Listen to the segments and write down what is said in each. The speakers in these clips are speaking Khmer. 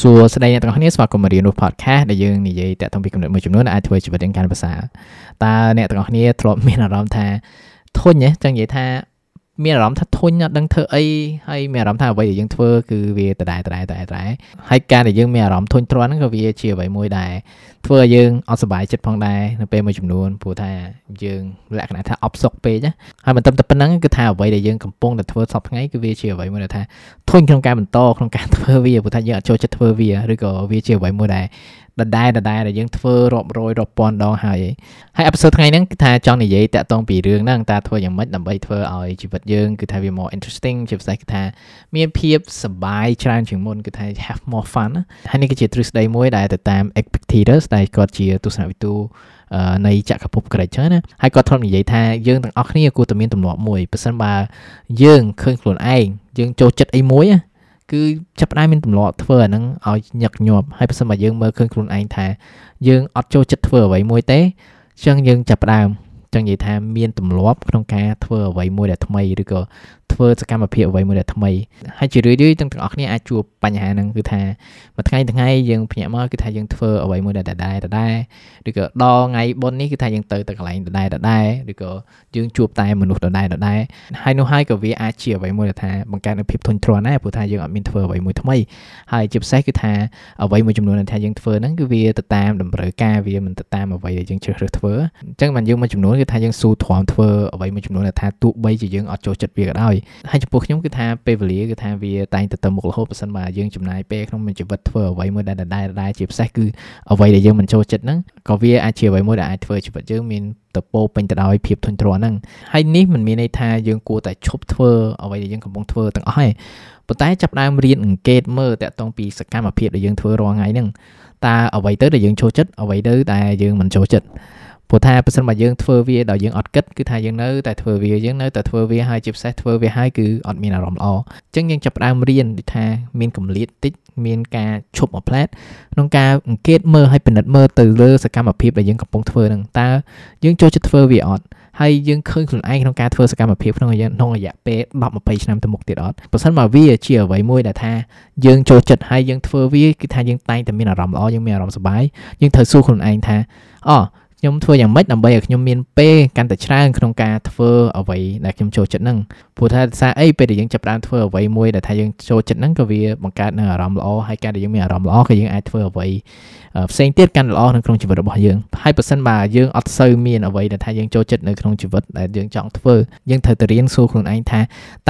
សួស្តីអ្នកទាំងអស់គ្នាស្វាគមន៍មករៀនរស់ podcast ដែលយើងនិយាយតាក់ទងពីកំណត់មួយចំនួនដែលអាចធ្វើជីវិតយើងកាន់ប្រសើរតើអ្នកទាំងអស់គ្នាធ្លាប់មានអារម្មណ៍ថាធុញហ៎ចឹងនិយាយថា មានអារម្មណ៍ថាធុញអត់ដឹងធ្វើអីហើយមានអារម្មណ៍ថាអ្វីដែលយើងធ្វើគឺវាដដែលដដែលដដែលដដែលហើយការដែលយើងមានអារម្មណ៍ធុញទ្រាន់ហ្នឹងក៏វាជាអ្វីមួយដែលធ្វើឲ្យយើងអត់សុបាយចិត្តផងដែរនៅពេលមួយចំនួនព្រោះថាយើងលក្ខណៈថាអបសុកពេកណាហើយមិនត្រឹមតែប៉ុណ្្នឹងគឺថាអ្វីដែលយើងកំពុងតែធ្វើសពថ្ងៃគឺវាជាអ្វីមួយដែលថាធុញក្នុងការបន្តក្នុងការធ្វើវាព្រោះថាយើងអត់ចូលចិត្តធ្វើវាឬក៏វាជាអ្វីមួយដែល ដដែលដដែលដែលយើងធ្វើរាប់រយរាប់ពាន់ដងហើយហើយអេពីសូតថ្ងៃហ្នឹងគឺថាចង់និយាយតាក់ទងពីរឿងហ្នឹងតើធ្វើយ៉ាងម៉េចដើម្បីធ្វើឲ្យជីវិតយើងគឺថាវា more interesting ជាពិសេសគឺថាមានភាពសប្បាយច្រើនជាងមុនគឺថា have more fun ហើយនេះគឺជាទ្រឹស្ដីមួយដែលទៅតាម Epictetus ដែលគាត់ជាទស្សនវិទូនៃចក្រភពក្រិចចឹងណាហើយគាត់ធ្លាប់និយាយថាយើងទាំងអស់គ្នាគួរតែមានទម្លាប់មួយប៉ះសិនបើយើងឃើញខ្លួនឯងយើងចូលចិត្តអីមួយ គឺចាប់ផ្ដើមមានទម្លាប់ធ្វើអាហ្នឹងឲ្យញឹកញាប់ហើយបើសិនបើយើងមើលឃើញខ្លួនឯងថាយើងអត់ចូលចិត្តធ្វើអ្វីមួយទេអញ្ចឹងយើងចាប់ផ្ដើមចឹងនិយាយថាមានទម្លាប់ក្នុងការធ្វើអ្វីមួយដែលថ្មីឬក៏ ធ្វើសកម្មភាពអ្វីមួយដែលថ្មីហើយជារឿយៗទាំងទាំងអស់គ្នាអាចជួបបញ្ហាហ្នឹងគឺថាមួយថ្ងៃថ្ងៃយើងភ្ញាក់មកគឺថាយើងធ្វើអ្វីមួយដែលដដែលដដែលឬក៏ដល់ថ្ងៃបុណ្យនេះគឺថាយើងទៅទៅកន្លែងដដែលដដែលឬក៏យើងជួបតែមនុស្សដដែលដដែលហើយនោះហើយក៏វាអាចជាអ្វីមួយដែលថាបង្កើតនូវភាពធុញទ្រាន់ដែរព្រោះថាយើងអត់មានធ្វើអ្វីមួយថ្មីហើយជាពិសេសគឺថាអ្វីមួយចំនួនដែលថាយើងធ្វើហ្នឹងគឺវាទៅតាមតម្រូវការវាមិនទៅតាមអ្វីដែលយើងជ្រើសរើសធ្វើអញ្ចឹងបានយើងមួយចំនួនគឺថាយើងស៊ូទ្រាំធ្វើអ្វីមួយចំនួនដែលថាទោះបីជាយើងអត់ចូលចិត្តវាក៏ដោយហើយចំពោះខ្ញុំគឺថាពេលវេលាគឺថាវាតែងទៅទៅមុខរហូតបើសិនបើយើងចំណាយពេលក្នុងមួយជីវិតធ្វើអ្វីមួយដែលដដែលដដែលជាពិសេសគឺអ្វីដែលយើងមិនចូលចិត្តហ្នឹងក៏វាអាចជាអ្វីមួយដែលអាចធ្វើជីវិតយើងមានទៅពោពេញទៅដោយភាពធុញទ្រាន់ហ្នឹងហើយនេះមិនមានន័យថាយើងគួរតែឈប់ធ្វើអ្វីដែលយើងកំពុងធ្វើទាំងអស់ទេប៉ុន្តែចាប់ដើមរៀនអង្កេតមើលតាក់ទងពីសកម្មភាពដែលយើងធ្វើរាល់ថ្ងៃហ្នឹងតើអ្វីទៅដែលយើងចូលចិត្តអ្វីទៅដែលយើងមិនចូលចិត្ត ព្រោះថាបើសិនបើយើងធ្វើវាដោយយើងអត់គិតគឺថាយើងនៅតែធ្វើវាយើងនៅតែធ្វើវាហើយជាពិសេសធ្វើវាហើយគឺអត់មានអារម្មណ៍ល្អអញ្ចឹងយើងចាប់ផ្ដើមរៀនថាមានកម្រិតតិចមានការឈប់មួយផ្លែតក្នុងការអង្កេតមើលហើយពិនិត្យមើលទៅលើសកម្មភាពដែលយើងកំពុងធ្វើនឹងតើយើងចូលចិត្តធ្វើវាអត់ហើយយើងឃើញខ្លួនឯងក្នុងការធ្វើសកម្មភាពក្នុងក្នុងរយៈពេល10 20ឆ្នាំទៅមុខទៀតអត់បើសិនមកវាជាអ្វីមួយដែលថាយើងចូលចិត្តហើយយើងធ្វើវាគឺថាយើងតែងតែមានអារម្មណ៍ល្អយើងមានអារម្មណ៍សប្បាយយើងត្រូវសួរខ្លួនឯងថាអូ ខ្ញុំធ្វើយ៉ាងម៉េចដើម្បីឲ្យខ្ញុំមានពេលកាន់តែច្រើនក្នុងការធ្វើអ្វីដែលខ្ញុំចូលចិត្តហ្នឹង ព្រោះថាសារអីពេលដែលយើងចាប់ផ្ដើមធ្វើអ្វីមួយដែលថាយើងចូលចិត្តហ្នឹងក៏វាបង្កើតនៅអារម្មណ៍ល្អហើយការដែលយើងមានអារម្មណ៍ល្អក៏យើងអាចធ្វើអ្វីផ្សេងទៀតកាន់ល្អនៅក្នុងជីវិតរបស់យើងហើយបើសិនបើយើងអត់សូវមានអ្វីដែលថាយើងចូលចិត្តនៅក្នុងជីវិតដែលយើងចង់ធ្វើយើងត្រូវទៅរៀនសួរខ្លួនឯងថា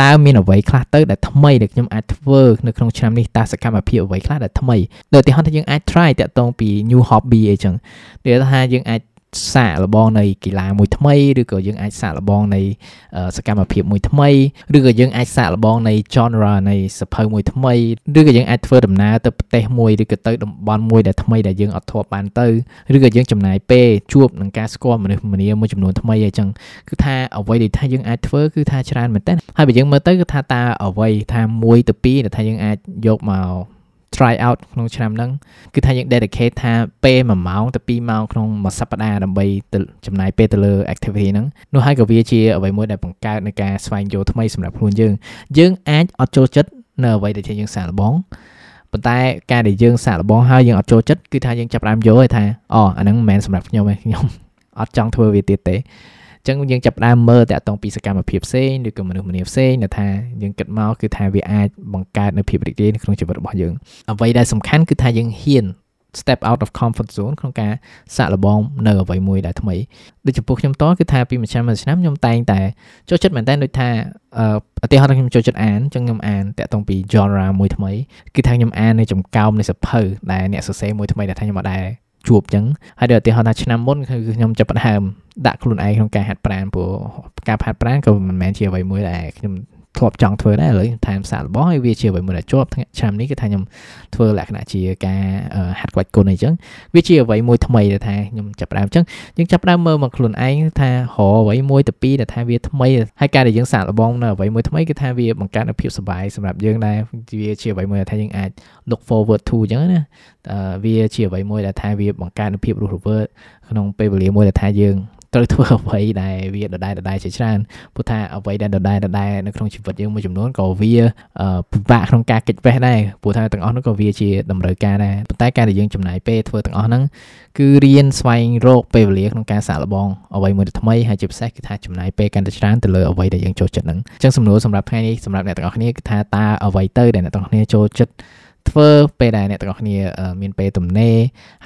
តើមានអ្វីខ្លះទៅដែលថ្មីដែលខ្ញុំអាចធ្វើនៅក្នុងឆ្នាំនេះតើសកម្មភាពអ្វីខ្លះដែលថ្មីដូចឧទាហរណ៍ថាយើងអាច try តាក់ទងពី new hobby អីចឹងដូចថាយើងអាច សាកល្បងនៃកីឡាមួយថ្មីឬក៏យើងអាចសាកល្បងនៃសកម្មភាពមួយថ្មីឬក៏យើងអាចសាកល្បងនៃ genre នៃសភៅមួយថ្មីឬក៏យើងអាចធ្វើដំណើរទៅប្រទេសមួយឬក៏ទៅតំបន់មួយដែលថ្មីដែលយើងអត់ធ្លាប់បានទៅឬក៏យើងចំណាយពេលជួបនឹងការស្គាល់មនុស្សម្នាមួយចំនួនថ្មីអីចឹងគឺថាអ្វីដែលថាយើងអាចធ្វើគឺថាច្រើនមែនតើហើយបើយើងមើលទៅគឺថាតើអ្វីថា1ទៅ2ដែលថាយើងអាចយកមក try out ក្នុងឆ្នាំហ្នឹងគឺថាយើង dedicate ថាពេល1ម៉ោងទៅ2ម៉ោងក្នុងមួយសប្តាហ៍ដើម្បីទៅចំណាយពេលទៅលើ activity ហ្នឹងនោះហើយក៏វាជាអ្វីមួយដែលបង្កើតនៃការស្វែងយល់ថ្មីសម្រាប់ខ្លួនយើងយើងអាចអត់ចូលចិត្តនៅអ្វីដែលយើងសាកល្បងប៉ុន្តែការដែលយើងសាកល្បងហើយយើងអត់ចូលចិត្តគឺថាយើងចាប់ផ្ដើមយល់ថាអូអាហ្នឹងមិនមែនសម្រាប់ខ្ញុំទេខ្ញុំអត់ចង់ធ្វើវាទៀតទេ ចឹងយើងចាប់ផ្ដើមមើលតាក់ទងពីសកម្មភាពផ្សេងឬក៏មនុស្សម្នាផ្សេងដែលថាយើងគិតមកគឺថាវាអាចបង្កើតនៅភាពរីករាយនៅក្នុងជីវិតរបស់យើងអ្វីដែលសំខាន់គឺថាយើងហ៊ាន step out of comfort zone ក្នុងការសាកល្បងនៅអ្វីមួយដែលថ្មីដូចចំពោះខ្ញុំតគឺថាពីមួយឆ្នាំមួយឆ្នាំខ្ញុំតែងតែចូលចិត្តមែនតើដូចថាឧទាហរណ៍ខ្ញុំចូលចិត្តអានអញ្ចឹងខ្ញុំអានតាក់ទងពី genre មួយថ្មីគឺថាខ្ញុំអាននៅចំកោមនៃសភៅដែលអ្នកសរសេរមួយថ្មីដែលថាខ្ញុំអត់ដែរ ជួបអញ្ចឹងហើយដូចឧទាហរណ៍ថាឆ្នាំមុនគឺខ្ញុំចាប់ផ្ដើមដាក់ខ្លួនឯងក្នុងការហាត់ប្រាណព្រោះការហាត់ប្រាណក៏មិនមែនជាអ្វីមួយដែលខ្ញុំ ធ្លាប់ចង់ធ្វើដែរឥឡូវថែមសាកល្បងហើយវាជាអ្វីមួយដែលជាប់ឆ្នាំនេះគឺថាខ្ញុំធ្វើលក្ខណៈជាការហាត់ក្បាច់គុណអីចឹងវាជាអ្វីមួយថ្មីដែលថាខ្ញុំចាប់ផ្ដើមចឹងយើងចាប់ផ្ដើមមើលមកខ្លួនឯងថារអ្វីមួយទៅពីរដែលថាវាថ្មីហើយការដែលយើងសាកល្បងនៅអ្វីមួយថ្មីគឺថាវាបង្កើតនូវភាពសុបាយសម្រាប់យើងដែរវាជាអ្វីមួយដែលថាយើងអាច look forward to ចឹងណាវាជាអ្វីមួយដែលថាវាបង្កើតនូវភាពរស់រវើកក្នុងពេលវេលាមួយដែលថាយើង ត្រូវធ្វើអ្វីដែលវាដដែលដដែលជាច្រើនព្រោះថាអ្វីដែលដដែលដដែលនៅក្នុងជីវិតយើងមួយចំនួនក៏វាពិបាកក្នុងការកិច្ចវេះដែរព្រោះថាទាំងអស់នោះក៏វាជាតម្រូវការដែរប៉ុន្តែការដែលយើងចំណាយពេលធ្វើទាំងអស់ហ្នឹងគឺរៀនស្វែងរកពេលវេលាក្នុងការសាកល្បងអ្វីមួយថ្មីហើយជាពិសេសគឺថាចំណាយពេលកាន់តែច្រើនទៅលើអ្វីដែលយើងចូលចិត្តហ្នឹងអញ្ចឹងសំណួរសម្រាប់ថ្ងៃនេះសម្រាប់អ្នកទាំងអស់គ្នាគឺថាតើអ្វីទៅដែលអ្នកទាំងអស់គ្នាចូលចិត្តធ្វើពេលដែលអ្នកទាំងអស់គ្នាមានពេលទំនេរ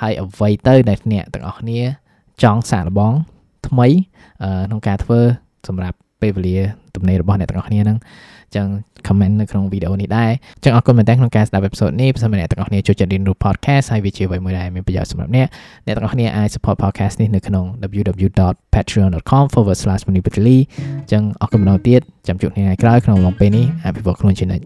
ហើយអ្វីទៅដែលអ្នកទាំងអស់គ្នាចង់សាកល្បង ថ្មីក្នុងការធ្វើសម្រាប់ពេលវេលាទំនេររបស់អ្នកទាំងអស់គ្នាហ្នឹងចឹង comment នៅក្នុងវីដេអូនេះដែរចឹងអរគុណមែនតើក្នុងការស្ដាប់ episode នេះបើសិនជាអ្នកទាំងអស់គ្នាចូលចិត្តរៀនរូប podcast ហើយវាជាអ្វីមួយដែលមានប្រយោជន៍សម្រាប់អ្នកអ្នកទាំងអស់គ្នាអាច support podcast នេះនៅក្នុង www.patreon.com/manipulity ចឹងអរគុណម្ដងទៀតចាំជួបគ្នាថ្ងៃក្រោយក្នុងអំឡុងពេលនេះអភិវឌ្ឍខ្លួនជានិច្ច